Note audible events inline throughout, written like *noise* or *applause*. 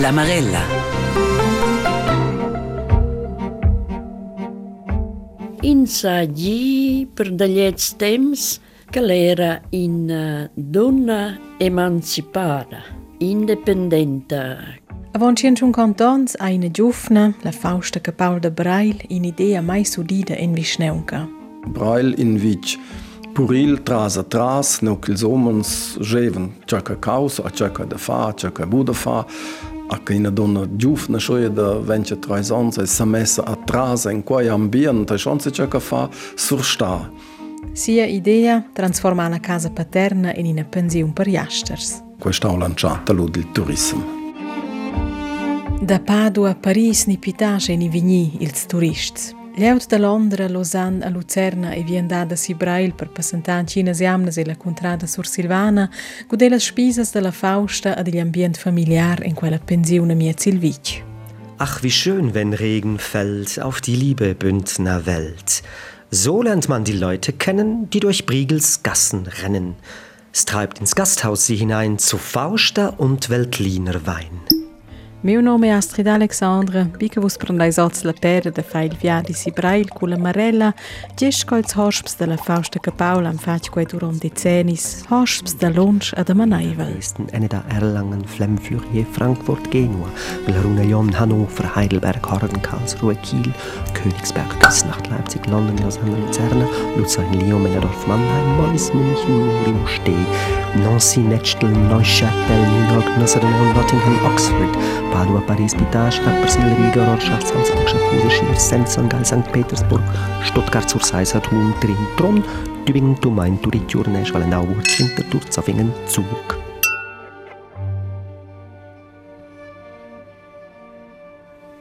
La Marella. In saggi per degli temps che l'era una donna emancipata, indipendente. Avon cienciun cantons a ina giufna, la Fausta che Paul de Brail, in idea mai sudida in Vischneunca. Brail in Vic. Puril tras a tras, no che els omens geven ciaca causa, a ciaca da fa, ciaca buda fa, Ако и не дона дюф, на што е да венќе тројзонце, самеса атраза, ин кој амбиент, шонце чека фа суршта. Sia idea transforma la casa paterna e in una pensione per jasters. Questa è lanciata lo del turismo. Da Padua a Paris ni pitasce ni vigni ils turists. Lleut da Londra, Lausanne a Lucerna e vien dada si brail per passantar cinas jamnas e la contrada sur Silvana, gude las spisas de la Fausta ad il ambient familiar in quella pensione mia Silvic. Ach, wie schön, wenn Regen fällt auf die liebe Bündner Welt. So lernt man die Leute kennen, die durch Briegels Gassen rennen. Es treibt ins Gasthaus sie hinein zu Fauster und Veltliner Wein. Meu nome é Astrid Alexandra, bica vos prendais ots la pera da fail viadi si brail cu la marella, gesco ils hosps de la Fausta Capaula am faig quei durom decennis, hosps da lunch a da manaivel. Dresden, Eneda, Erlangen, Flemflurier, Frankfurt, Genua, Glarunelion, Hannover, Heidelberg, Horn, Karlsruhe, Kiel, Königsberg, Küsnacht, Leipzig, London, Lausanne, Luzern, Luzern, Lyon, Männerdorf, Mannheim, Mollis, München, Muri, Steh, Nancy, Netschtel, Neuchâtel, New York, Nottingham, Nottingham, Oxford, Padua, Paris, Pitage, Tapperswil, Riga, Rorschach, Salzburg, Schaffhausen, Schier, Senf, Gal, St. Petersburg, Stuttgart, Surseisa, Thun, Trin, Tron, Tübingen, Tumain, Turit, Jurnesch, Wallenau, Winterthur, Zofingen, Zug.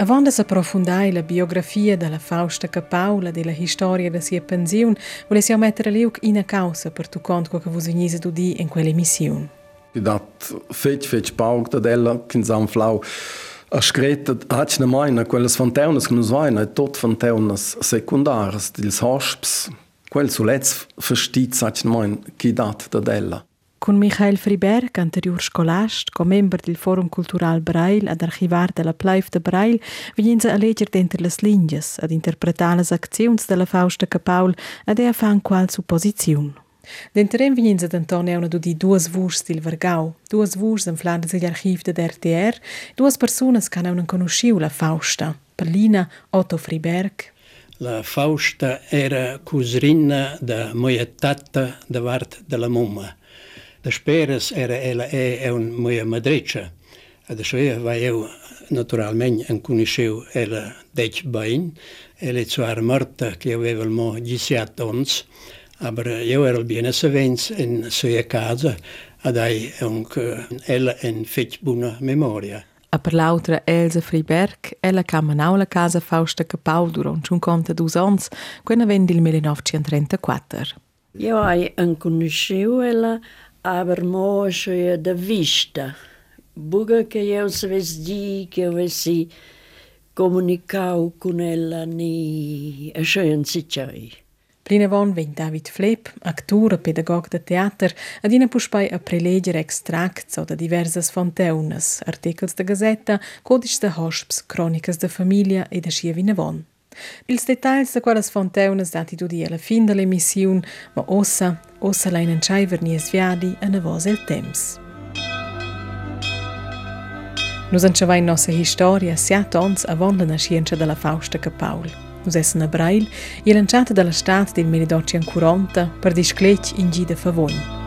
Avant de approfondare la biografia della Fausta Capaula e la storia da sia pensione, volessi mettere lì in causa per tu conto che vos venisse tu di in quell'emissione. Dat fetg fetg paug da della kin sam flau a screta hat na meine quelles fontaunas que nos vaina tot fontaunas secundaras dils hosps quel zuletzt versteht hat na mein ki dat da della Con Michael Friberg, anterior scolast, com member del Forum Cultural Braille ad archivar della Plaif de Braille, vignenza a leger dentro las linjas, ad interpretar las acziuns della Fausta Capaul ad ea fan qual supposiziun. Denterem vignenza d'Antonio una di duas vurs del Vargau, duas vurs en flandes agli archiv de RTR, duas personas che non conosciu la Fausta, Perlina Otto Friberg, La Fausta era cusrina da moja tata da vart della mumma. Da speres era ella e un moja madreccia. Adesso io vai eu naturalmente en conosceu ella dec bain. Ella zwar morta che aveva il mo 17 ons, aber io ero bene savens in sua casa ad ai un ella en fetch buona memoria. A per l'altra Elsa Friberg, ella camminau la casa Fausta Capaul durant un conta dus ans, quena vendi il 1934. Io hai un conosciu ella, aber mo schon da vista. Buga che io saves di che avessi comunicau con ella ni a schön sicai. Plinavon vegn David Flep, actor e pedagog de teater, ad ina puspai a preleger extracts o da diversas fonteunas, articles de gazetta, codici de hosps, cronicas de famiglia e de schia vinavon. Ils detalls de quelles fonteunas dati tu di alla fin de l'emissiun, ma ossa, ossa la in scheiver ni sviadi a navos el temps. Nus ancevain nossa historia siat ons avon la nascienza della Fausta Capaul. Nus essen a Brail e lanciata dalla stat del 1840 per disclec in gida favogn.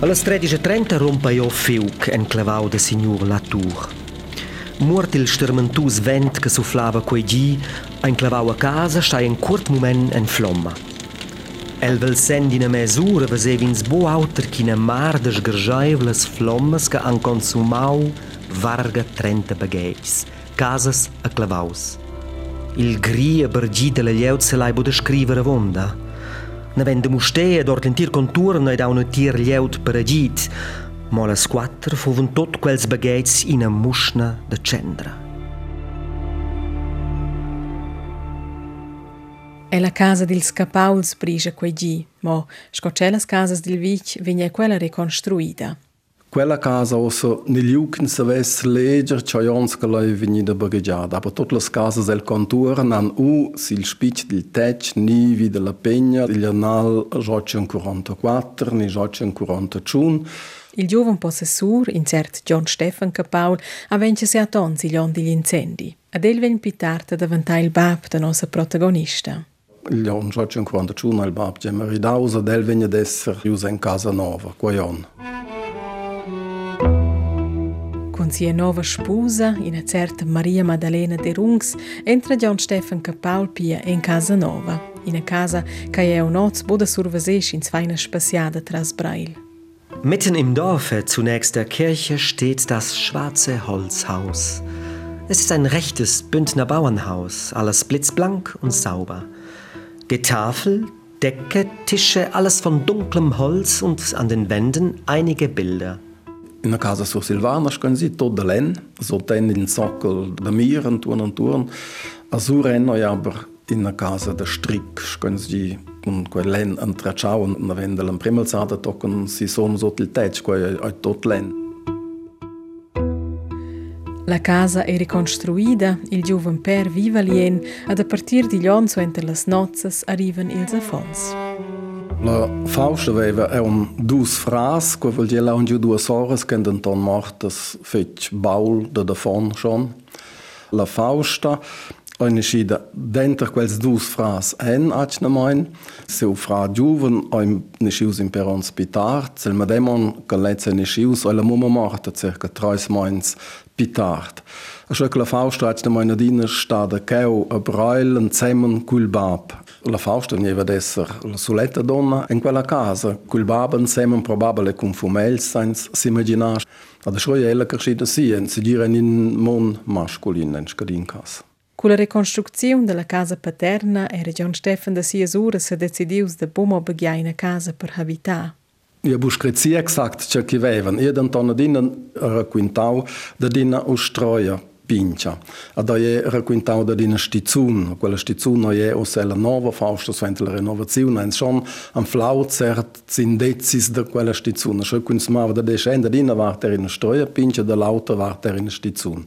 Alle 13.30 rompa io fiuc en clavau de signor Latour. Mort il stermentus vent che sufflava quei gi, ein clavau a casa stai in curt moment en flomma. El vel sendi na mesura vesevins bo auter china mar de sgargeivlas flommas che han consumau varga 30 bagheis, casas a clavaus. Il gria bargita la liud se laibo da scriver a vonda. Ne vende mustee ad ortentir conturno ed a un tir liud per agit, ma las squatter fuvan tot quels baghets in a musna de cendra. È la casa del Scapauls brige quei gi, ma scocce las casas del Vic vigne quella ricostruita quella casa osso nell'Ucn se ves leger ciaions che l'hai venida bagagiada, per tutte le case del contorno hanno u il spic del tec, nivi della pegna, il anal 1844, ni 1841, Il giovane possessore, in certo John Stefan Capaul, ha vinto a tons il on degli incendi. Ad el ven più tardi diventa il bab del nostro protagonista. Gli on 1841 il bab gemmeridausa, ad el venne ad essere chiuso in casa nuova, qua on. Con sia nova sposa, una certa Maria Maddalena de Rungs, entra John Stefan Capaul pia in casa nova, in una casa che è un oz boda survasesci in feina spaziata tras Brail. Mitten im Dorfe zunächst der Kirche steht das schwarze Holzhaus. Es ist ein rechtes Bündner Bauernhaus, alles blitzblank und sauber. Getafel, Decke, Tische, alles von dunklem Holz und an den Wänden einige Bilder. In der Casa sur Silvana können sie tot allein, so dann in den Sockel der Meeren tun und tun. Also rennen aber in der Casa der Strick, können sie und quel len antracciauen und wenn der Primmelzade tocken, sie sono sotto il tetto, quel tot len. La casa è ricostruita, il giovane per vive lien, e a partire di lì, entro le nozze, arrivano i affons. La Fausta aveva è un dus fras, que vuol dire un giù due sores che denton mortes fetch baul da davon schon. La Fausta eine scida dentro quels dus fras en acna mein. Se fra giuven ein ne schius im per hospitar cel mademon che letze ne schius alla mumma morta circa trois moins pitart. A scho la faust acna mein dina stada keu a brail en zemen cul bab La Fausta ne deve esser una soletta donna in quella casa, col baben semen probabile cum fumel sans s'imaginas, ad shoia ella crescita si en si gira in mon masculin in scadin casa. Con la reconstruzione della casa paterna e Region Stefan da Siesura se decidiu de bomo begiaina casa per habita. Ja bus kreci exakt që ki veven, i edhe në tonë dinë rëkuintau spincha. A da je rekuintau dat in Stizun, quella Stizuna je o sella nova fausto svente la renovazione en schon am flauzert sind dezis da quella Stizuna. Schö kunst ma da de schende dina wart er in Steuer pincha da lauter wart er in Stizun.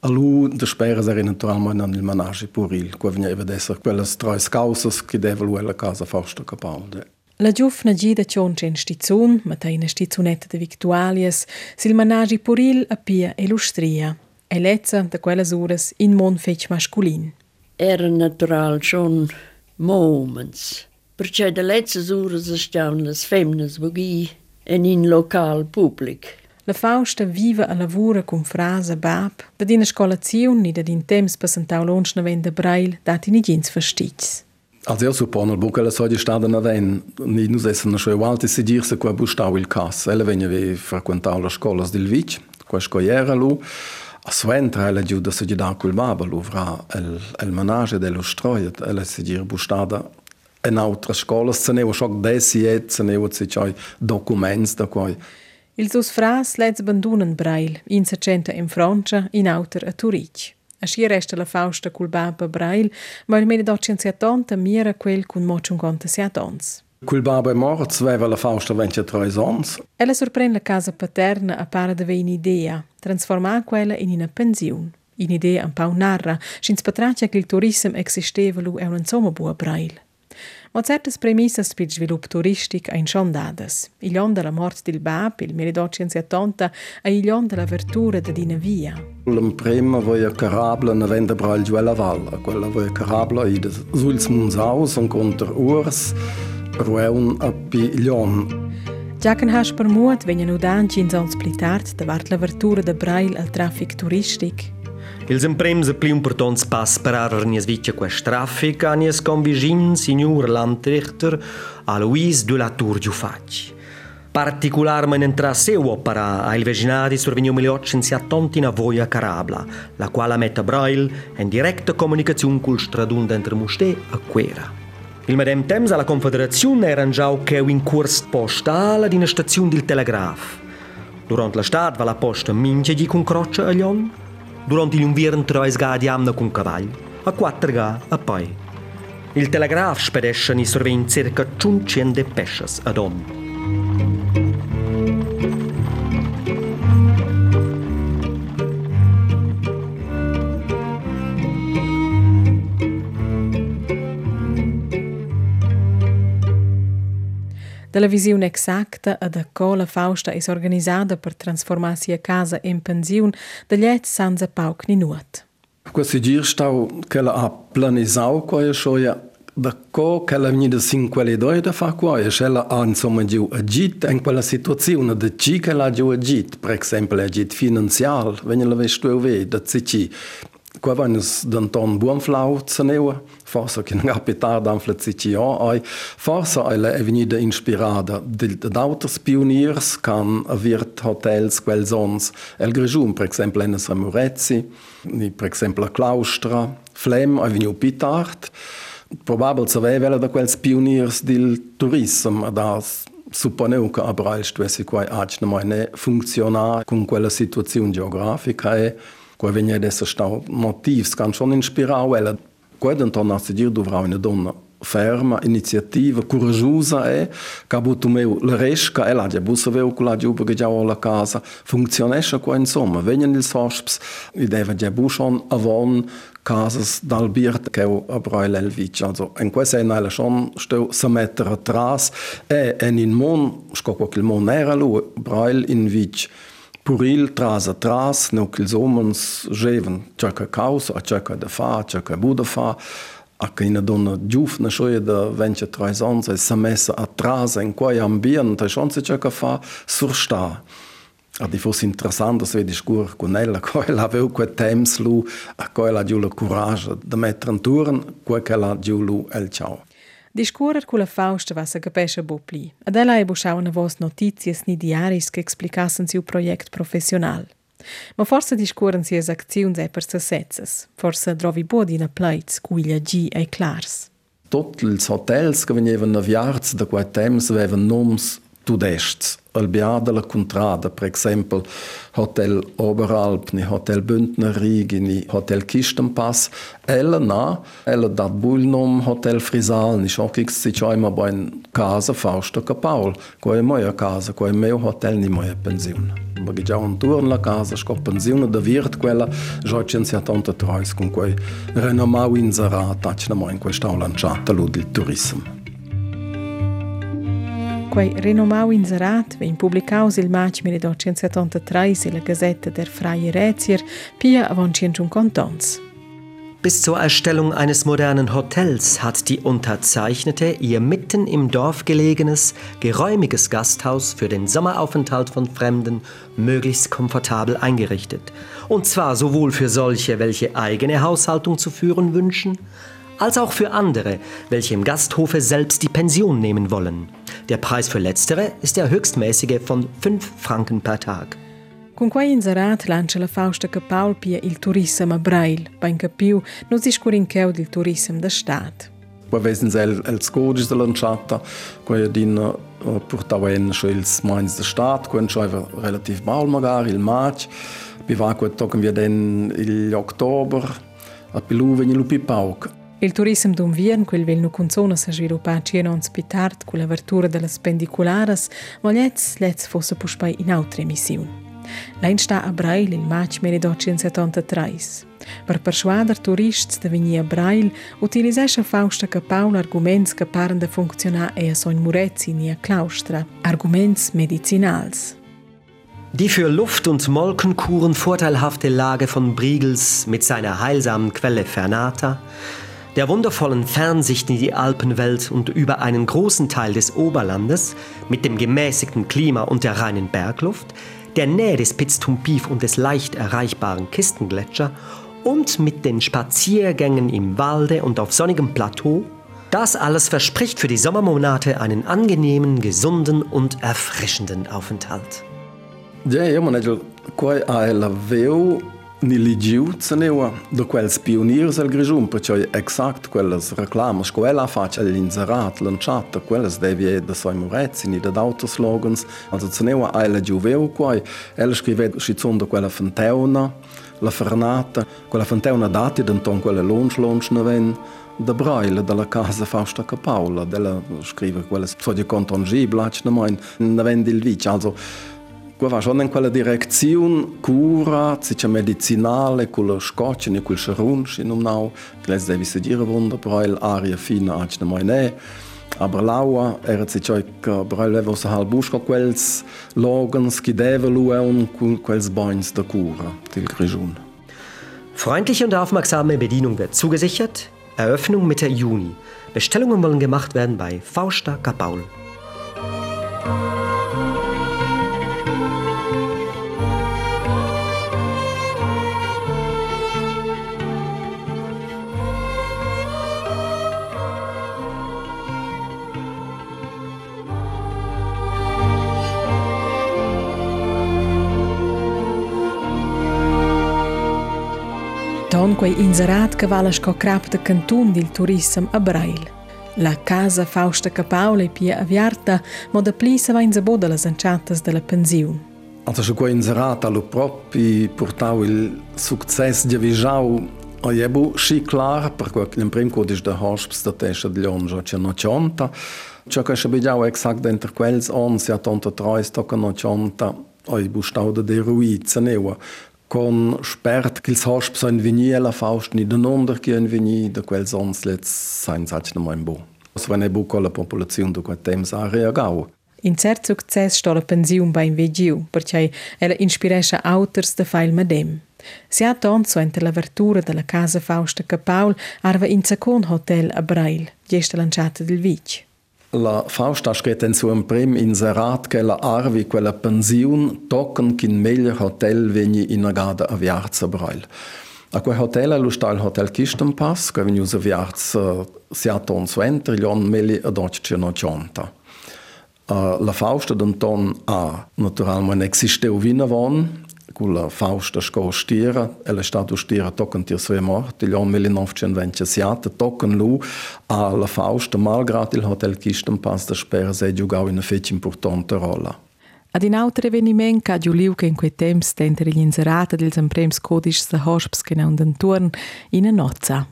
Alu de spera er eventualmein an il manage puril, qua vegna evedesser quellas treis causas che devaluella casa fausto capalde. La giufna gida cionce in stizzun, ma ta in stizzunetta de victualies, sil managi puril a pia e lustria. E lezza da quelles ures in mon fec masculin. Era natural schon moments. Perché de letzte ures stavano le femmines voghi en in local pubblic. La Fausta viva a lavora con frase bab, da dina scolazione ni da din temps passantau lonsch na venda brail, dati ni gins verstits. Also io suppongo che la soldi stata na ven, ni nus essen scho ugualti si dirse qua bustau il cas. Ella vegna ve frequentau la scola del Vic, qua scoiera lu, suentra ella giù da si da col baba lu fra el, el manage dello stroiet, ella si dir bustada en altra scola, se ne o schoc desi et, se ne o si cioi documents da quai. Il sus fras lets bandunan Brail, in secenta in Francia, in auter a Turic. Aschi resta la Fausta cul baba Brail, ma il 1870 mira quel cun mo 57 ans. Cul baba è morts, veva la Fausta 23 ans. Ella sorprende la casa paterna a para de un'idea, trasformar quella in una pensiun. Un'idea un pau narra, schins patracia che il turismo existeva lu è un insomma bua Brail. Ma certas premissas per svilup turistic ein schon dadas. Il on della mort del Bab, il 1870, e il on della apertura da dina via. La prima voia carabla na venda bral giù alla valle. Quella voia carabla i des und contra urs, rueun a piglion. Giacan has per muot venien udanci in zons plitart da vart l'apertura da Brail al traffic turistic. Ils emprems a pli importants pass per arar nies vitja quest traffic a nies convigin signor Landrichter a Louise de la Tour giu fac. Particularmente entra seu opera a il vecinati survegnu 1870 in voia carabla, la quale mette Brail in diretta comunicazione col stradun d'entre Musté a Quera. Il medem temps alla Confederazione era già che in corso postale di una stazione del telegraf. Durante l'estate va la posta mince di con croccia a Lyon, durante l'inverno trois ga di amna con cavallo, a quattro ga a poi. Il telegraf spedesce ni sorvein circa 500 pesces ad on. Televiziun eksaktë edhe cola fausta is organizada për transformacija casa in pensiun dhe ljet sanze pauk ni nuat. Quasi girstau che la ha planisau quae shoia da co che la venida sin quelle doi da fa quae se la ha insomma giu agit in quella situazione da ci che la giu agit per esempio agit finanzial venne la vestu ve da ci Van es d'Anton Buonflau zaneua, forsa che non capitar d'anfla CCO, ai forsa è venuta inspirada. D'autres pioniers can avirt hotels quel sons el Grigium, per esempio Enes Ramurezzi, ni per esempio la Claustra, Flem, è venuto più tard, probabel saveva da quels pioniers del turismo, da supponeu che a Brail stessi qua agna mai ne funzionar con quella situazione geografica e Qua vegna adesso sta motivs can schon inspirau ella. Qua denton a se dir dovrà una donna ferma, iniziativa, coraggiosa è, che ha avuto meu la resca, e la già bussa veu con la giuba che già ho la casa, funzionesce qua insomma, vengono ils hosps, i deve già buschon avon, casas dal birt che a Breil Elvic. Also, in questo è una schon sto sa mettere atrás, e en in mon, scocco che il mon era lui, Breil in Vic, Curil tras a tras, nu că omens jeven ce că causă, ce că de fa, ce că budă fa, a că ină donă giufnă șoie de vence traizanță, să mesă a tras în coi ambient, și onțe ce că fa A Adi fost interesant să vedi scur cu nella coi *laughs* la veu cu temslu, a coi la giulu curaj de mettere în turn, cu că la giulu el ciao. Discurer cu la Fausta va să căpeșe bopli. Adela e bușau în vos notiție sni diaris că explicasen un proiect profesional. Ma forse discuren si es acțiuni e per sesetzes, forse drovi bodina pleits cu ilagi e clars. Tot els hotels che venivano avviarts da quei temps avevano noms tudest. El beada la contrada, per exempel Hotel Oberalp, ni Hotel Bündnerrigi, ni Hotel Kistenpass, ella na, ella dat bulnom Hotel Frisal, ni schon kik si immer bei casa Fausto Kapaul, ko e moja casa, ko e meu hotel ni moja pensiun. Ma gi un turn la casa, sco pensiun da virt quella, jochen si tanta treus con quei renomau inserata, tacna mo in questa lanciata ludil turismo. Quei renomau inserat vein publicaus il maig 1873 in la Gazette der Freie Rätier pia avon cientum contons. Bis zur Erstellung eines modernen Hotels hat die Unterzeichnete ihr mitten im Dorf gelegenes, geräumiges Gasthaus für den Sommeraufenthalt von Fremden möglichst komfortabel eingerichtet. Und zwar sowohl für solche, welche eigene Haushaltung zu führen wünschen, als auch für andere, welche im Gasthofe selbst die Pension nehmen wollen. Der Preis für letztere ist der höchstmäßige von 5 Franken per Tag. Con quei inserat lancia la Fausta che Paul pia il turismo a Brail, ben capiu, non si scurincheu del turismo da stat. Qua vesen sel els codis de lanciata, qua din uh, portava en scho ils mains de stat, qua schreiva relativ mal magari il maig, bi va qua tocken wir den il oktober, a pilu veni lupi pauc. Il turismo d'unviern, quel vel nu consona sa sviluppa cienons pitart cu l'apertura delle spendicularas, ma lets lets fosse puspai in altre missiun. Lein sta a Brail il maig 1873. Per persuader turists de venir a Brail, utilisecha Fausta che Paul arguments che paren de funzionar e a son Murezzi ni a Claustra, arguments medicinals. Die für Luft- und Molkenkuren vorteilhafte Lage von Briegels mit seiner heilsamen Quelle Fernata, der wundervollen Fernsicht in die Alpenwelt und über einen großen Teil des Oberlandes mit dem gemäßigten Klima und der reinen Bergluft, der Nähe des Piz-Tumpif und des leicht erreichbaren Kistengletscher und mit den Spaziergängen im Walde und auf sonnigem Plateau, das alles verspricht für die Sommermonate einen angenehmen, gesunden und erfrischenden Aufenthalt. Ja, ja, man quai a la veu Niligiu țăneua de quels pioniers al grejum, pe cei exact quelles reclamas, cu ela face el inzerat, lânciată, quelles devie de soi mureți, ni de daute slogans, also țăneua ai le giuveu quai, el scrive și țun de quella fenteuna, la fernata, quella fenteuna dati d'anton quelle lunch lunch neven, de braille de la casa Fausta Capaula, de la scrive quelles soi de contongiblaci, ne no mai, neven dil vici, also Qua schon in quella direzione cura, zicia medicinale, con la scoccia e con il scerunci, non nau, che les devi sedire wunderbar, aria fina, acne mai ne, Aber l'aua era si ciò che breleva sa hal busco quels logans che deve lueun con quels bagns da cura, til Grigiun. Freundliche und aufmerksame Bedienung wird zugesichert. Eröffnung Mitte Juni. Bestellungen wollen gemacht werden bei Fausta Kapaul. schon quei inserat che vale sco crap de cantun dil turism a Brail. La casa Fausta Capaula e Pia Aviarta mo da pli se va in zaboda las anciatas della pensiun. Also su quei inserat allo propi portau il success di avisau a jebu si klar, per quel l'imprim codice da hospes da tesha di lonja c'è nocionta, Če kaj še bi dal eksakt dentro quels on, se a tonto trojsto, ko nočonta, oj, bo štal da deruji ceneva. Con spert che il hosp so in vini la faust ni den onder che in vini da quel sons let's sein sach no mein bo. So wenn e bu con la popolazione do quel temps a reagau. In cert success sto la pensiun bei in vegiu, perché ella inspiresce autors da fail medem. Si ha tonso ente l'apertura della casa Fausta Capaul arva in second hotel a Brail, gesta lanciata del vic. La Fausta scret in suo prim inserat che la arvi quella pensiun tocken kin meglio hotel veni in agada a viarza Brail. A quel hotel lo sta il hotel Kistenpass, che veni usa viarza siaton suenter, lion meli ad occe no cionta. Uh, la Fausta d'Anton a naturalmente existeu vina von, con la Fausta sco stira, ella stato stira tocken tir sue morte, lion 1927, tocken lu a la Fausta, malgrad il hotel Kistenpass, da spera se giugau in una fece importante rolla. Ad in altro eveniment ca giuliu che in quei temps dentro gli inserata dels emprems codics de hosps che non den turn in a nozza.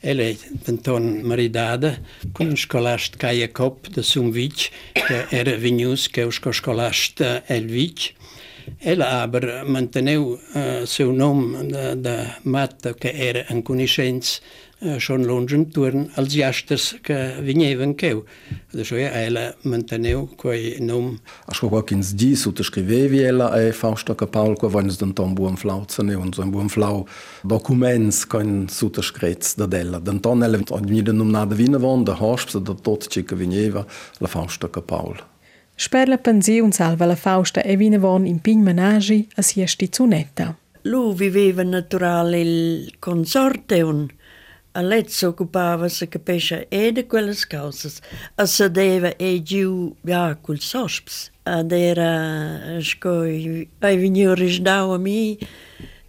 Ella è Anton maridada con un scolast Caia Cop da Sumvic, che era venius che usco scolast Elvic. Ella Elaber manteneu uh, seu nome da, da mata que era en coniscenza uh, schon longe intorno als jastres que vinhevam que eu. Deixou é, ela manteneu quei nome. Acho que qualquer uns diz, o escrevevi ela é Fausta que Paul que vamos de então bom flau, sene uns um bom flau documentos com sutas crets da dela. De então ela vinha de nome nada vinha da hospes da tot chica vinheva la Fausta Paul. Sper la pensiun salva la Fausta e vine von in pign menagi a siesti zunetta. Lui viveva naturale il consorte un a letto occupava se capisce e di quelle cose a sedeva e giù ja col sosps. Ad era scoi ai vignori sdau a mi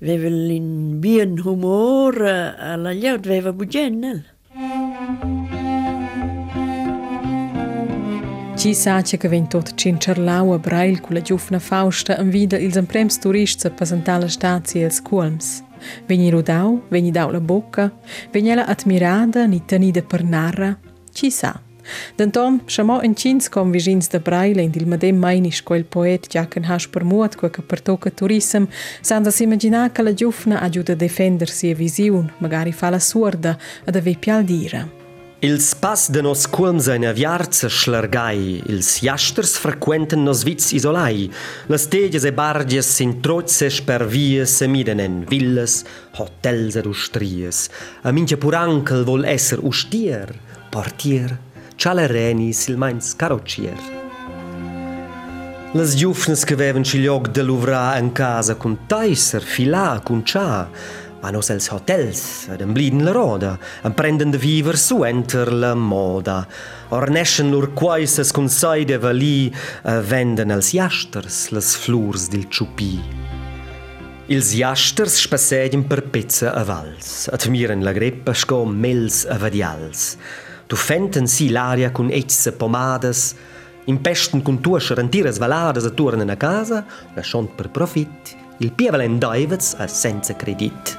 aveva in bien humor alla liaut aveva bugenel Ci Qisa që këvenjë tot qin qërlau e brail ku le gjuf në faushtë në vida ilzën prems turishtë së pësëntalë shtaci e skualms. Venjë rudau, venjë dau lë bocca, venjela la admirada, të një dhe për narra, qisa. Denton, shamo në qinës kom vizhinës dhe brajle, ndil më dem majni poet gjakën hash për muat kue kë për tokë turisëm, sa ndës imagina la giufna gjufna a gjudë defender si e viziun, mëgari fala suarda, edhe vej pjaldira. Ils pas de nos culms in aviarza schlargai, ils jasters frequenten nos vits isolai, las teges e barges sin trozes per vies se midenen, villas, hotels ed ustries, a mincha pur ankel vol esser ustier, portier, ciale reni silmains caroccier. Las giufnes che veven ci lloc de l'uvra en casa cun taiser, filà, cun cia, Vanno als hotels, ad embliden la roda, en prenden de viver su enter la moda. Orneschen lur quaises cun saide valì, e venden als jasters las flurs dil ciupi. Ils jasters spassedien per pezza a vals, admiren la greppa sco mels a vadials. Tu fenten si l'aria cun ecce pomadas, impesten cun tuascher antires valadas a turnen a casa, lasciont per profit, Il Pievelen Davids è senza credit.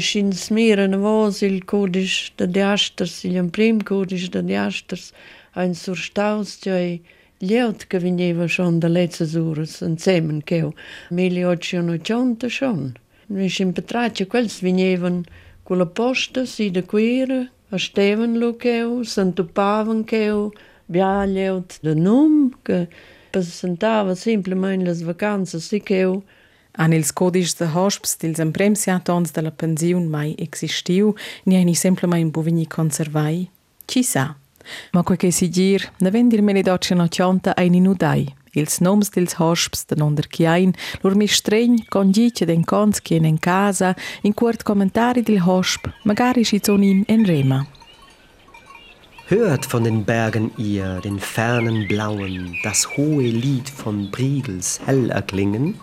šin smeren vozil, kodiš da jašters, iljem prim kodiš da jašters. ein zur Staustei leert gewinnewer schon der letzte Sures en Zemen keo. Meliotante schon. Mich im betraatje kwels wienewen kole poste si de queere, a steven lokeo, san to paven keo, bja leut de nomke, presentava simplemeines vakanze sikeo, An ils codis de hosps dils empremsiatons de la pensiun mai existiu, ni ei ni semple mai in bovini conservai? Chissà. Ma quel che si dir, ne vendir me ne doccia no cianta ai ni nudai. Ils noms dils hosps de nonder chiain, lur mi stregn, con dice den cons chien en casa, in quart commentari del hosp, magari si zonin en rema. Hört von den Bergen ihr, den fernen Blauen, das hohe Lied von Briegels hell erklingen?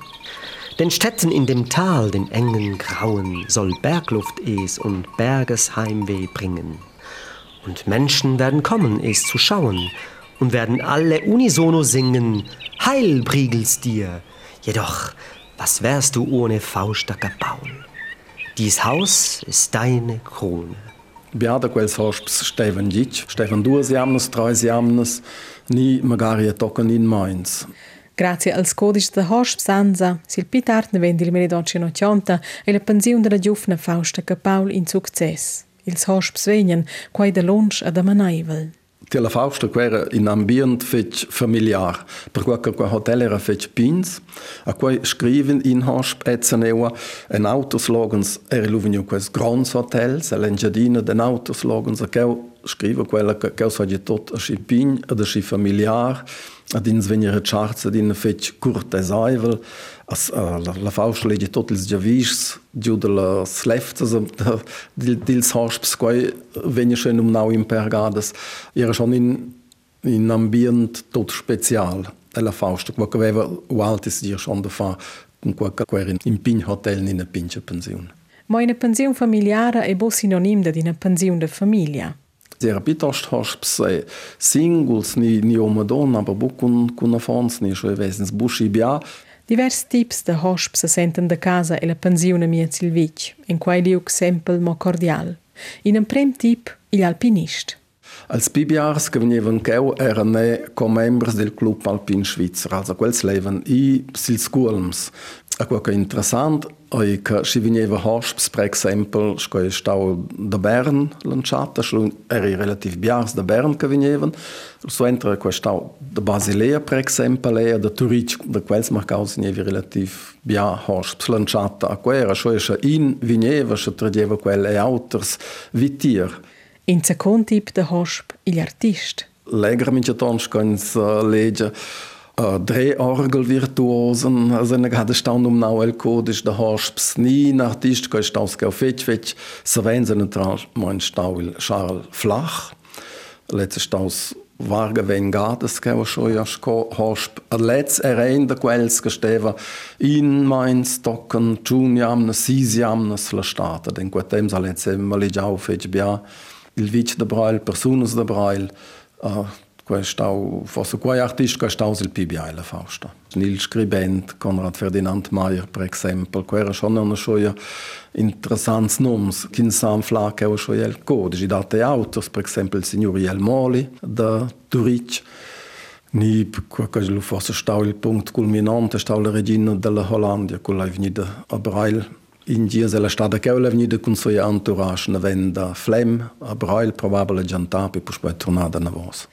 Den Städten in dem Tal, den engen Grauen, soll Bergluft es und Bergesheimweh bringen. Und Menschen werden kommen, es zu schauen, und werden alle unisono singen, Heil, Briegels dir! Jedoch, was wärst du ohne Faustacke bauen? Dies Haus ist deine Krone. Beata quels hosps Steven Dic, Steven duas jamnas, treis jamnas, ni magari toccano in Mainz. Grazie als codice de hosp Sansa, sil pitart ne vendi il meridocci nocianta e la pensione della giufna Fausta che Paul in success. Ils hosps venien, quai de lunch ad amanaivel. Ti la Fausta quera in ambient fetch familiar, per qua qua hotel era fetch pins, a quai scriven in hosp etzanewa en autoslogans eri luvinio quels grands hotels, l'engiadina den autoslogans, a queu scrive quella che queu saggi tot a schi pin, ad a schi familiar, ad ins venire charts ad in fetch curtesaivel, as uh, la, la Fausta legge tot ils giavis, giù de la dil, dils hosps quai venia schon um nau impergadas, era schon in in ambient tot special della Fausta, qua che aveva ualtis dir schon da fa, con qua che in, in pin hotel in una pinche pensione. Ma una pensione familiare è bo sinonim da una pensione de famiglia. Era piuttosto hosps eh, singles, ni, ni o madonna, aber bu con, con afons, ni schon wesens buschi bia, Divers tips de hosp se senten de casa e la pensione mia silvic, in quai liuk sempel mo cordial. In un prem tip, il alpinist. Als Bibiars che venivano cheu erano ne come membri del Club Alpin Schweizer, also quels leven i sils Gulms. A quel che è interessant è che si veniva hosps, per esempio, che stau da Bern lanciata, eri relativ biars da Bern che venivano, so entra che stau da Basilea, per esempio, e da Turic, da quels marcaus veniva relativ bia hosps lanciata. A quel era, cioè, in veniva, si tradeva quelle auters vitier. In second tip de hosp, il artist. Tons können uh, legen uh, Drehorgelvirtuosen, also eine gerade stand um Nauel Codisch, der Hosps nie ein Artist, kann staus gau fetch fetch, so wenn sie nicht dran, mein Stauil Charles Flach, letztes staus Varga Vengadas, che schon ja hosp. Letz erein da quels che steva in Mainz tocken Juniamnes, Sisiamnes la stata, den quatem sa letz ma le giau fetch bia. Il vic da brail, personas da brail, uh, questau, fosse quai artist questau il PBI la Fausta. Il scribent Konrad Ferdinand Mayer, per esempio, que era schon una schoia interessants noms, kin sam flac eu schoia el codici date autos, per esempio il signor Iel Moli da Turic, ni que lo fosse stau il punct culminante, stau la regina della Hollandia, con la venida a Brail, in dies la stada che la venida con suo entourage na venda flem a Brail probabile giantapi pus poi tornada na vos.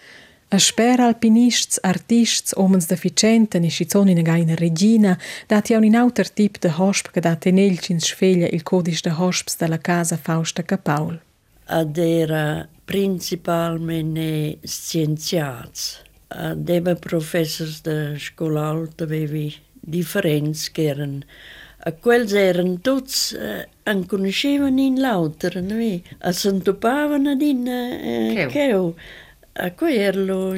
A sper alpinists, artists, omens deficienten e schizoni in gaina regina, dati a un auter tip de hosp che date nelci in sfeglia il codice de hosps della casa Fausta Capaul. Ad era principalmente scienziats. Ad era professors de scola alta avevi differenze che erano a quels erano tutti eh, non conoscevano in l'auter, no? a s'entopavano in eh, cheu. A quei erano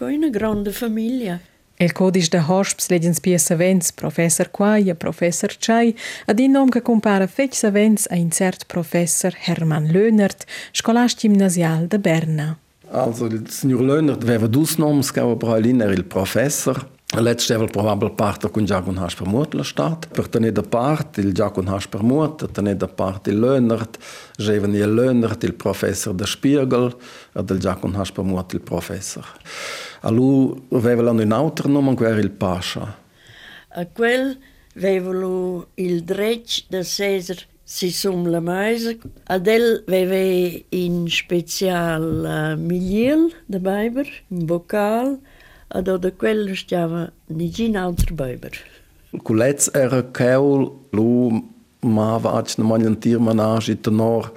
una grande famiglia. El codice de hosps legens pia savens, professor Quai e professor Chai, ad in nom che compara fech savens a in cert professor Hermann Löhnert, scolast gymnasial de Berna. Also il signor Löhnert aveva dus noms che aveva il professor, Letztevel probabil parto con Giacomo Hasper Mut la stat. Per tenere da parte il Giacomo Hasper Mut, tenere da parte il Lönnert, Jeven il Lönnert, il professor da Spiegel, ed il Giacomo Hasper Mut, il professor. A lui aveva un altro nome, che era il Pasha. A quel aveva il dreccio da Cesar si sum la meise. Ad el aveva in special uh, miliel da Biber, in vocal, a dat de kwelle stjawe nijin anterbeiber. Kolets er keul lo ma wat na manjen tiermanage te nor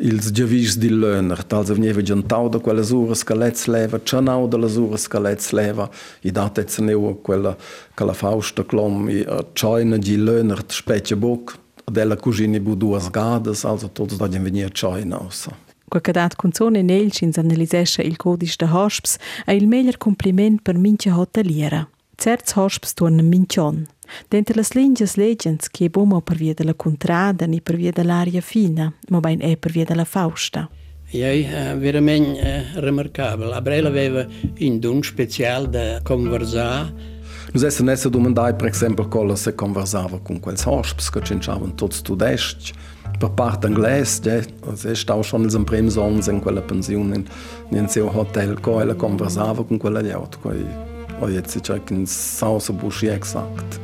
ils djavis di löner, tal ze vnjeve djantau da quella zura scalets leva, čanau da la zura scalets leva, i date ce neu quella cala fausta clom i čajna di löner tšpeće bok, della cugini bu duas gadas, also tots da djen venje čajna osa. Quel cadat canzone Nelch ins analisescha il codice de hosps è il meglio compliment per mincha hoteliera. Certs hosps tuonne minchion. Dentro las linges legends che è buono per via della contrada ni per via dell'aria fina, ma ben è per via della fausta. Ja, uh, veramente uh, remarcabile. Abrela aveva in un speciale da conversare Nus essen essa domandai, per exempel, colla se conversava con quels hosps, che cinciavan tots tudestg, per part angles, ja, se stau schon els emprems ons in quella pensione in, in seu hotel, co ella conversava con quella jaut, co o jetzt ist ich in Sausebusch exakt.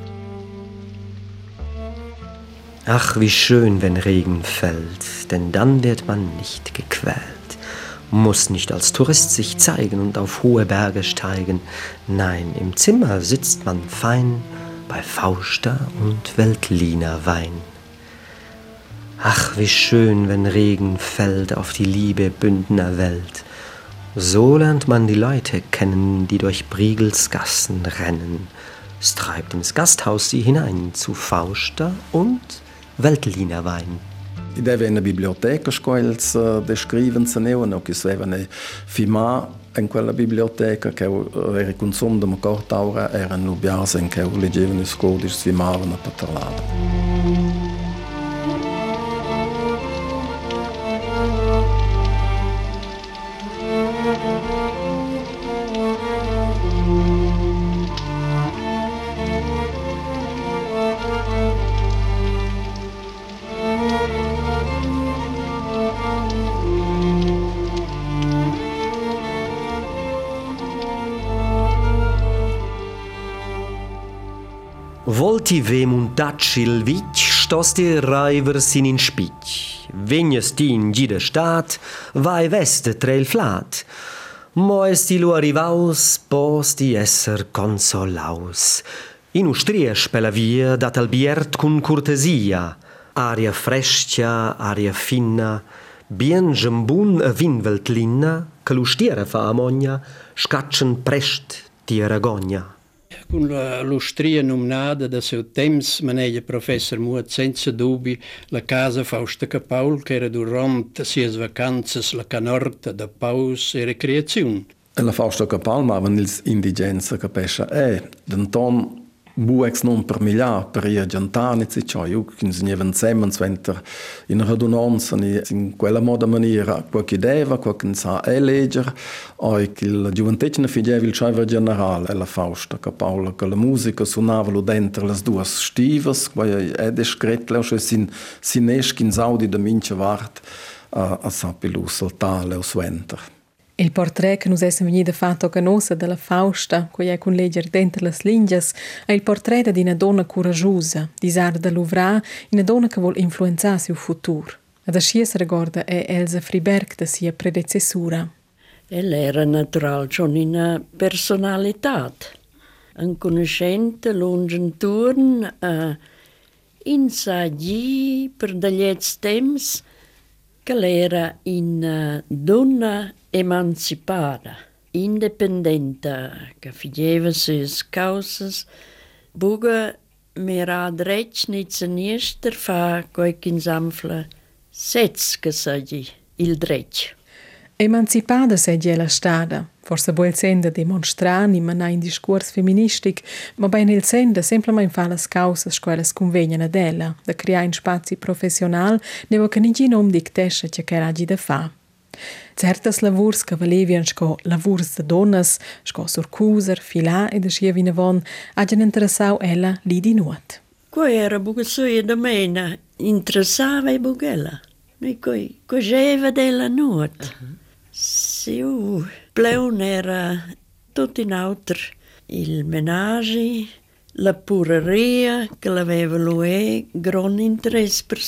Ach, wie schön, wenn Regen fällt, denn dann wird man nicht gequält muss nicht als Tourist sich zeigen und auf hohe Berge steigen. Nein, im Zimmer sitzt man fein bei Fauster und Veltliner Wein. Ach, wie schön, wenn Regen fällt auf die liebe Bündner Welt. So lernt man die Leute kennen, die durch Briegels Gassen rennen. Es treibt ins Gasthaus sie hinein zu Fauster und Veltliner Wein. Deve una biblioteca scoils uh, descriven se neu, no che svevane fima in quella biblioteca che era consum de cortaura erano lubiase in che leggevano i scodici, svimavano per parlare. Vem il vic, stos de raiver sin in gide stat, vai veste tre il flat. Mo esti lo arrivaus, posti esser consolaus. In ustrieš per la via dat albiert cun cortesia, aria frescia, aria finna, bien jambun a vinveltlina, che l'ustiera fa amogna, scaccian prest di aragogna. Con l'ustria nominata da seu temps, maneglia professor Muat senza dubi la casa Fausta Capaul, che era durante sias vacanzas la canorta da paus e recreazione. La Fausta Capaul ma van ils indigenza capescia e denton buex non per miglià per ia giantanici, cioè io che si neven semmens venter in radunanza in quella moda maniera qualche deva, qualche sa e legger, o che la gioventecina fideva il cioè generale, la Fausta, che Paola, che la musica suonava lo dentro le due stivas, poi è descretle, cioè sin, sin esci in saudi da mince vart a, a sapilu saltare o sventer. Il portrait che nos esem venida fatto canosa della Fausta, cui è con legger dentro las lingias, è il portrait di una donna coraggiosa, disar da Louvra, una donna che vuol influenzare sul futuro. Ad ascias ricorda è Elsa Friberg da sia predecessura. Ella era natural schon in una personalità, un conoscente, lungenturn, uh, insaggi per degli temps, che era in uh, donna emancipada, independente, che fideva ses causas, buga mira dretg nizza niester fa qualche insamfla sez che sagi il dretg. Emancipada sei la stada, forse vuol senda demonstrani, ma na in discurs feministic, ma ben il senda semplicemente fa las causas quelles convenien ad ella, da creare in spazi professional, nevo che nigi nom dictesce che che ragi da fa. Certas lavurs che valevian sco lavurs de donnas, sco surcuser, filà e de schia vinavon, hagien interessau ella li di nuot. Qua era bugassoia da mena, interessava e bugella. Noi coi cogeva della nuot. Uh -huh. Siu, pleun era tot in auter. Il menage, la pureria che l'aveva lui, gran interesse per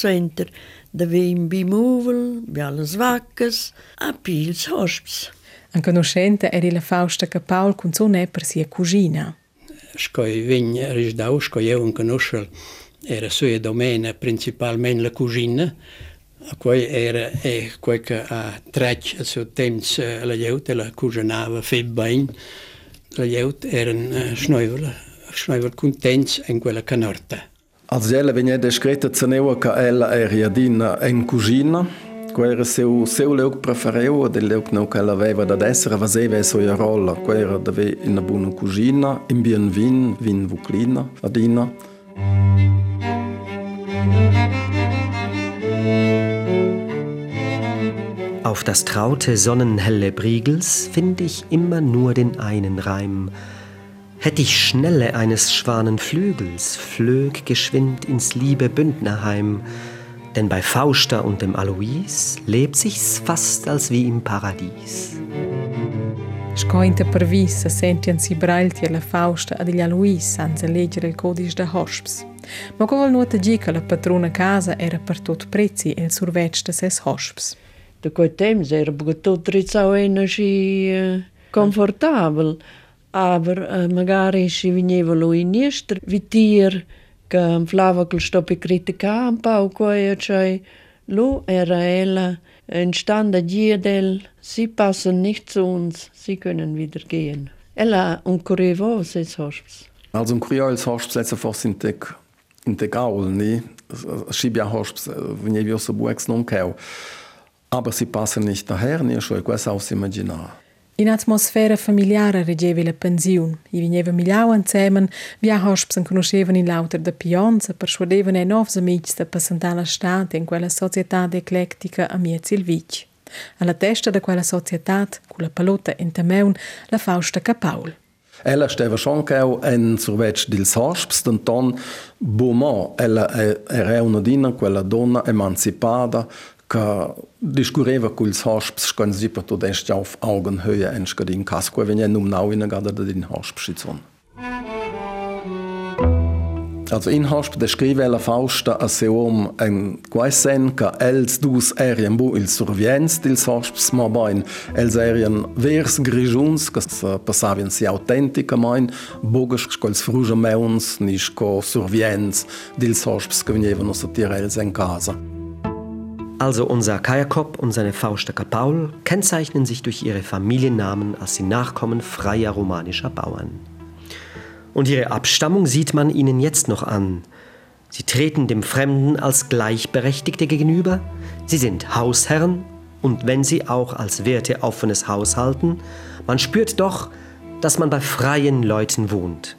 senter. Da vem bimuvel, bialas vaccas, a pils hosps. Un conoscente era la Fausta che Paul con suo per sia cugina. Scoi vegn risdau, scoi eu un conoscel, era sua domena principalmente la cugina, a quei era e quei che a trec al suo temps la lleut e la cuginava fe bain, la lleut eren uh, schneuvel, schneuvel contents in quella canorta. Als ella vegna descritta zaneva che ella era dina en cugina, quera seu seu leuk prefereu del leuk no che aveva da essere vaseva e sua rolla, quera deve in una buona cugina, in bien vin, vin vuclina, adina. Auf das traute sonnenhelle Briegels find ich immer nur den einen Reim, Hätt ich Schnelle eines Schwanenflügels, flög geschwind ins liebe Bündnerheim, denn bei Fausta und dem Alois lebt sich's fast als wie im Paradies. Scointa per vissa sentian si brailti alla Fausta ad gli Alois senza leggere il codice de hosps. Ma col nuota gi che la patrona casa era per tot prezzi e il survetsch de ses hosps. Da quei temps era tot rizzau energi uh, comfortabel. Aber äh, magari si veniva lui in niester vitir che flava col stoppi critica un po' quei cioè lo era ella ein stand a del sie passen nicht zu uns sie können wieder gehen. Ella un correvo se hosps also un creol hosps letzte fors in tec in tec aul ni? Schibia hosps veniva so buex non keu aber sie passen nicht daher ni schon quasi aus imaginar In atmosfera familiare reggeva la pensiun. I vineva migliau insieme, via hosps en conoscevan in lauter da pionza, persuadevan e novs amics da passantà la stat in quella società eclettica a il vic. Alla testa da quella società, con la palota in temeun, la Fausta Capaul. Ella stava schon auch en survetsch dils hosps, den ton Beaumont, ella era una dina, quella donna emancipata, că discureva cu ils hosps kan zipa to dest auf Augenhöhe enska din casco wenn je num nau in gada da din hospschizon. Also in hosp descrive la Fausta a seum en quaisen ca els dus erien bu il surviens dils hosps ma bain els erien vers grijuns ca passavien si autentica main bogas scols fruja meuns nis co surviens dils hosps ca venevano satir els en casa. Also unser Kajakop und seine Faustöcker Paul kennzeichnen sich durch ihre Familiennamen als die Nachkommen freier romanischer Bauern. Und ihre Abstammung sieht man ihnen jetzt noch an. Sie treten dem Fremden als Gleichberechtigte gegenüber, sie sind Hausherren und wenn sie auch als Werte offenes Haus halten, man spürt doch, dass man bei freien Leuten wohnt.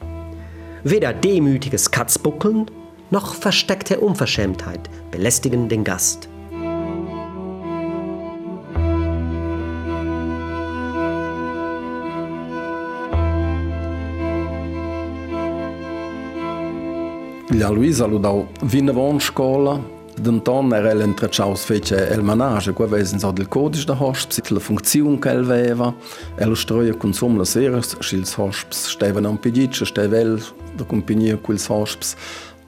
Weder demütiges Katzbuckeln noch versteckte Unverschämtheit belästigen den Gast. Glia Luisa lo dau vinavon scola, D'Anton era el entrechaus fece el manage, qua vesen so del codice da hosps, la funzione che el veva, el stroia consum la sera, schils hosps, steven am pidice, stevel da compagnia quils hosps,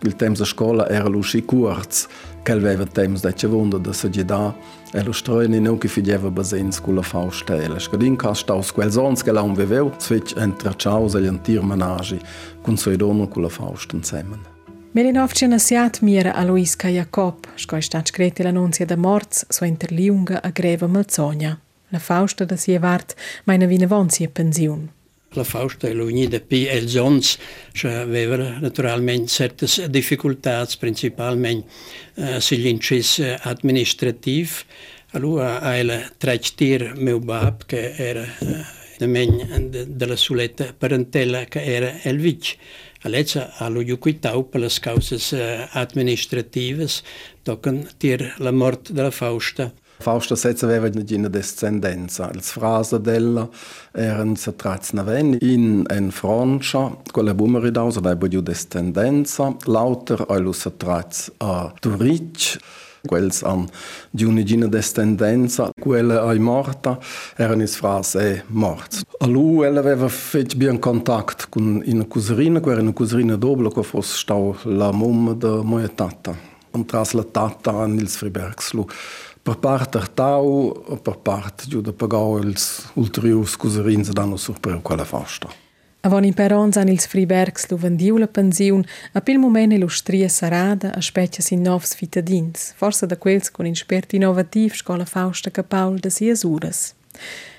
il temps a scola era lo schi curz, che el veva temps da cevunda da sagida, e lo stroia ni non che fideva basens cu la faustela. Scadin ca staus quel sons che la un veveu, svec entrechaus el antir manage, con soi dono cu la faust insieme. Melinovče nasjat mira Aloiska Jakob, ško je stat škreti l'annunzia da morts so interliunga a greva malzonja. La Fausta da si vart meine vine vonsia pensiun. La Fausta e l'unida P. El Jones aveva naturalmente certe difficoltà, principalmente sugli incessi administrativi. Allora ha il trectir meu bab, che era uh, della suletta parentela, che era el vic. Aleccia allo juquitau per le causes uh, administratives, tocan tir la mort della Fausta. Fausta Setze aveva una descendenza. Le frasi della erano traznaveni in en Francia, quella bumeridausa aveva una descendenza, l'autor ha lo traz a Zurich, quels an giunigina descendenza, quella ai morta, erano is frase morts. A lui ella aveva fatto bien contatto con una cuserina, che era una cuserina doppia, che fosse stata la mamma della mia tata. Und tras la tata a Nils Fribergslu. Per parte tau, per parte giù da pagare els ulteriors cuserins danno surpreu quella fasta. Avon in perons an ils Fribergs lu vendiu la pensiun, a pil moment illustria sarada a specchia sin novs fitadins, forsa da quels con insperti innovativ scola Fausta Capaul da sias uras.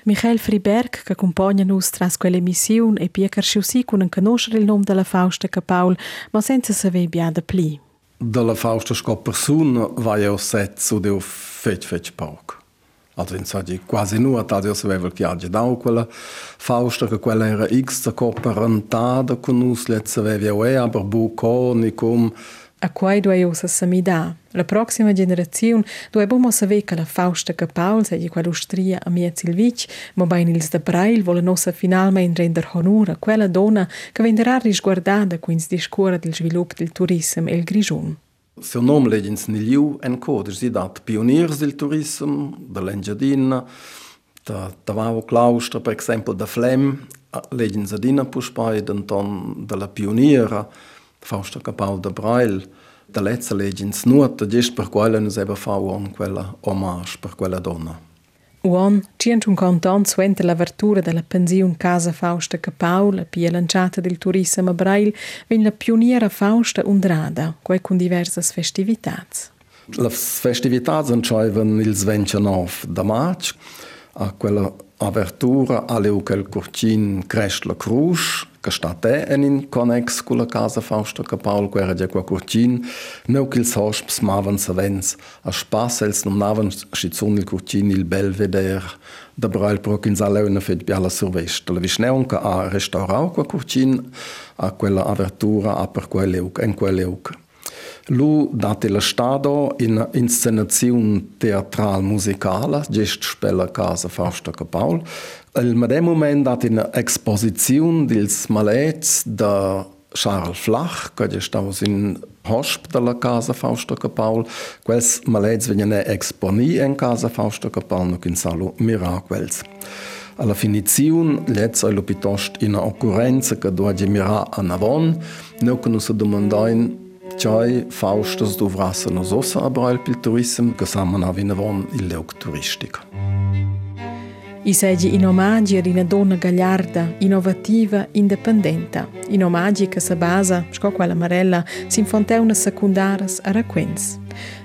Michael Friberg, che accompagna nus tras quell'emissiun, e pia carsciussi con un conoscere il nome della Fausta Capaul, ma senza saver biada pli. Dalla Fausta sco persona vai eu set su deu fetch fetch poc. Also in saggi quasi nur da io sapevo che oggi da quella Fausta che quella era X cooperantata con us letzte aveva eu aber bu coni com A quai due usa samida. La prossima generazione due bomo saver che la Fausta Capaul sei quell'ustria a mia Silvic, ma bain ils de Brail volen ossa finalmente render honor a quella donna che venderà risguardata quins discura del sviluppo del turismo e il grigion. Seu nome leggens niliu en codes si dat pioniers del turism, da l'Engiadina, da Tavao Claustra, per esempio, da Flem, leggens adina puspai denton da la pioniera, Fausta Capau da Brail, da lezza leggens nuota, gest per quella nos eba fauon quella hommage per quella donna. Uon, cientunquanta ans suente l'apertura della pensiun Casa Fausta Capaul, la pia lanciata del turismo a Brail, vin la pioniera Fausta undrada, quei con diversas festivitats. Les festivitats entscheiven ils 29 de maig, a quella apertura aleu quel curcin cresc la cruz, che sta te en in connex con la casa Fausta Capaul, que era qua curcin, neu che ils hosps mavan savens a spas els nominavan schizun il curcin il Belvedere, da brail proc in sala una fet biala survesta. La visneun che a restaurau qua curcin a quella apertura a per quell'euc, en quell'euc. Lo dat il Stado in Inszenaziun teatral musicala, gest spella casa Fausta Capaul. El ma de moment dat in Exposiziun dils Malets da Charles Flach, gëtt staus in Hosp de la Casa Fausta Capaul, quels Malets vegnen exponi en Casa Fausta Capaul no in Salo Miraquels. A la finiziun lez ei lo pitost ina occurrenza che doa gemira a Navon, neu che nu se domandain Tjai Faustus dovrasse nos ossa a brail pil turism, che saman a vinavon il leuk turistica. I seggi in omaggi ad una donna gagliarda, innovativa, indipendente. In omaggi che si basa, sco quella marella, si infonte una secundaras a raquens.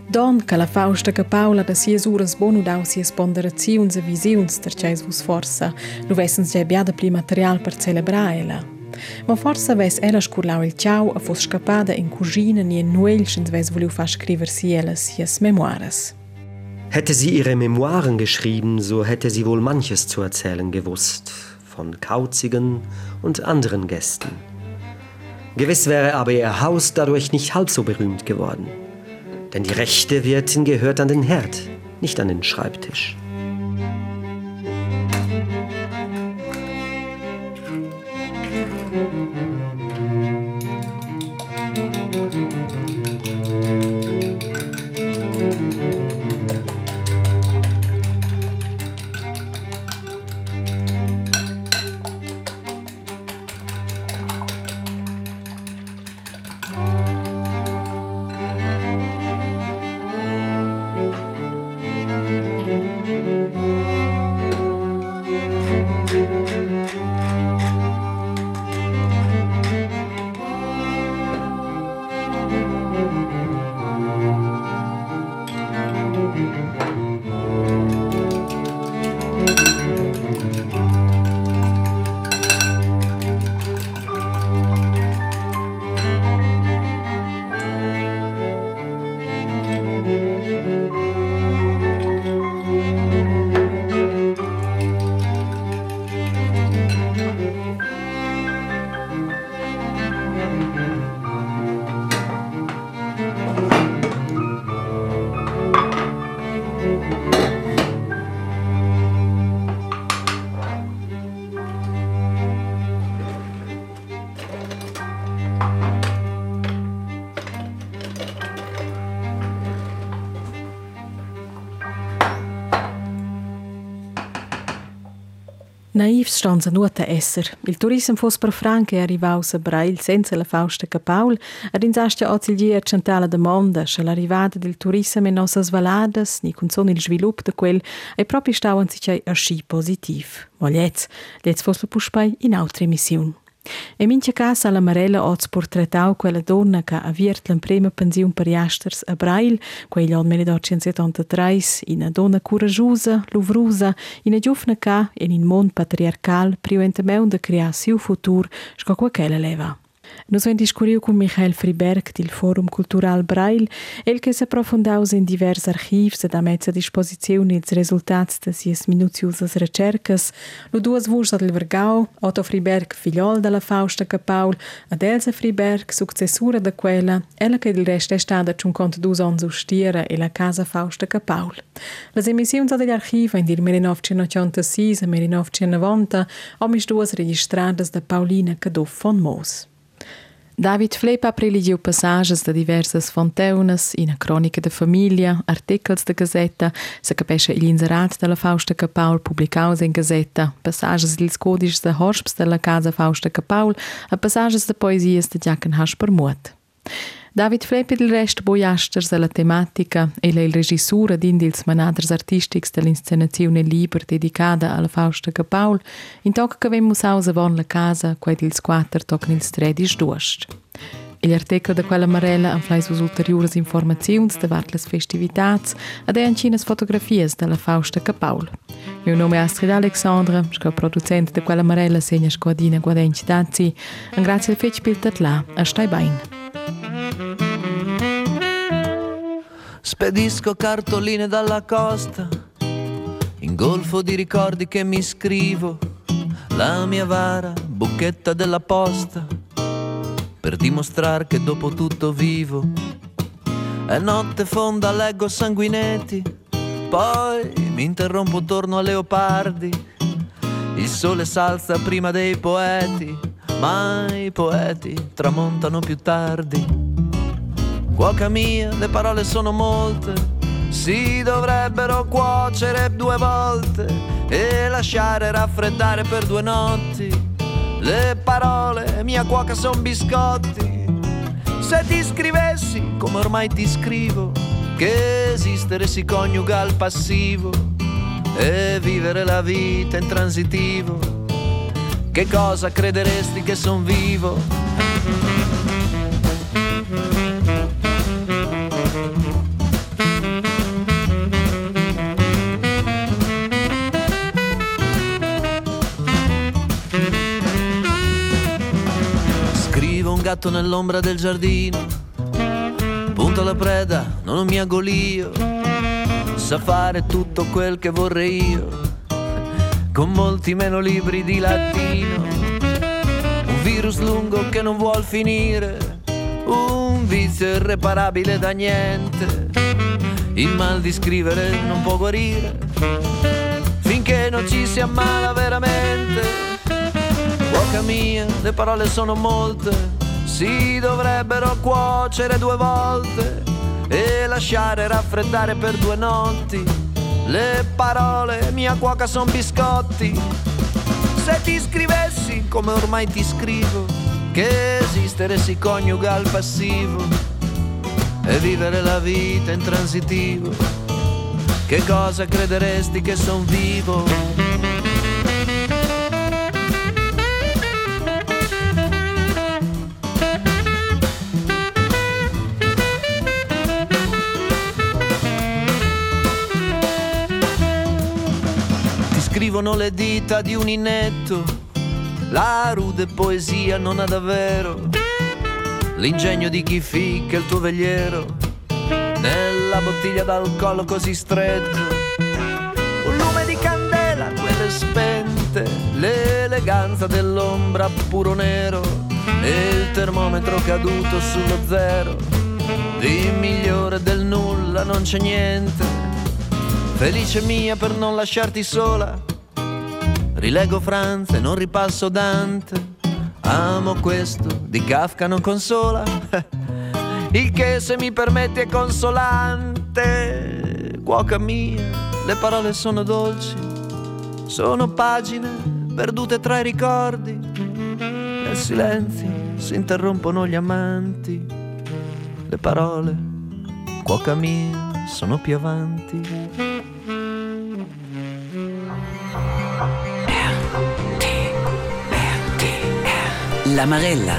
Don che la Fausta che Paula da sies uras bonu dau sies ponderaziuns e visiuns terceis vus forsa, nu vessens già biada pli material per celebraela. Ma forsa ves ella scurlau il ciao a fos scapada in cugina ni in nuel schens ves voliu fa scriver sielas sies memoiras. Hätte sie ihre Memoiren geschrieben, so hätte sie wohl manches zu erzählen gewusst, von kauzigen und anderen Gästen. Gewiss wäre aber ihr Haus dadurch nicht halb so berühmt geworden. Denn die rechte Wirtin gehört an den Herd, nicht an den Schreibtisch. Naivs stanno a nuota esser. Il turismo fosse per Franca e arrivava a Brail senza la Fausta Capaul, ad insastia oziglier centrale domanda se l'arrivata del turismo in nostre valadas, ni con son il sviluppo di quel, e proprio stavano si a sci positiv. Ma jetzt, jetzt lo puspai in altre missioni. E mincha casa la Marella oz portretau quella donna che ha viert la prima pensione per jasters a Brail, quegli anni 1973, una donna coraggiosa, luvrosa, una giovane che, in un mondo patriarcal, priuenta meun de creare siu futur, sco quella leva. Nós vamos discutir com Michael Friberg, do Fórum Cultural Braille, ele que se aprofundou em diversos arquivos e também à disposição dos resultados das suas minuciosas recercas. No duas vozes do Vergau, Otto Friberg, filhol da Fausta Capaul, Adelsa Friberg, sucessora daquela, ela que de resto é estada com conto dos anos austera e la Casa Fausta Capaul. As emissões do arquivo em 1986 e 1990 homens duas registradas da Paulina Cadolfo von Moos. David Flepa preligiu passagens de diversas fonteunas, ina cronica de família, articles de gazeta, se capesce il inserat della Fausta Capaul publicaus in gazeta, passagens dils codices de horsps della casa Fausta Capaul, a passagens de poesias de Giacan Hasper Muot. David Flepe del rest boiasters alla tematica e la regissura d'indils manaders artistics dell'inscenazione liber dedicada alla Fausta Capaul, in toc che vemmo sausa von la casa, quai dils quattro toc nils tredis duost. Gli articoli da quella marella han flais us ulteriores informaziuns davart las festivitats ed e ancinas fotografias della Fausta Capaul. Mio nome è Astrid Alexandra, sco producente da quella marella segna squadina guadenci dazi. Un grazie al fetch piltat là, a stai bain. Spedisco cartoline dalla costa, in golfo di ricordi che mi scrivo, la mia vara bucchetta della posta, per dimostrare che dopo tutto vivo. E notte fonda leggo sanguinetti, poi mi interrompo torno a leopardi. Il sole s'alza prima dei poeti, ma i poeti tramontano più tardi. Cuoca mia, le parole sono molte, si dovrebbero cuocere due volte e lasciare raffreddare per due notti. Le parole, mia cuoca, son biscotti. Se ti scrivessi, come ormai ti scrivo, che esistere si coniuga al passivo e vivere la vita in transitivo, che cosa crederesti che son vivo? gatto nell'ombra del giardino. Punto alla preda, non ho mia golio. Sa fare tutto quel che vorrei io. Con molti meno libri di latino. Un virus lungo che non vuol finire. Un vizio irreparabile da niente. Il mal di scrivere non può guarire. Finché non ci si ammala veramente. Bocca mia, le parole sono molte si dovrebbero cuocere due volte e lasciare raffreddare per due notti. Le parole, mia cuoca, son biscotti. Se ti scrivessi come ormai ti scrivo, che esistere si coniuga al passivo e vivere la vita in transitivo, che cosa crederesti che son vivo? Le dita di un inetto, la rude poesia non ha davvero l'ingegno di chi ficca il tuo vegliero nella bottiglia d'alcol così stretto. Un lume di candela, quelle spente, l'eleganza dell'ombra puro nero e il termometro caduto sullo zero. Di migliore del nulla non c'è niente. Felice mia per non lasciarti sola Rilego Franz e non ripasso Dante. Amo questo, di Kafka non consola. *laughs* Il che se mi permetti è consolante. Cuoca mia, le parole sono dolci, sono pagine perdute tra i ricordi. Nel silenzio si interrompono gli amanti, le parole, cuoca mia, sono più avanti. La Marella.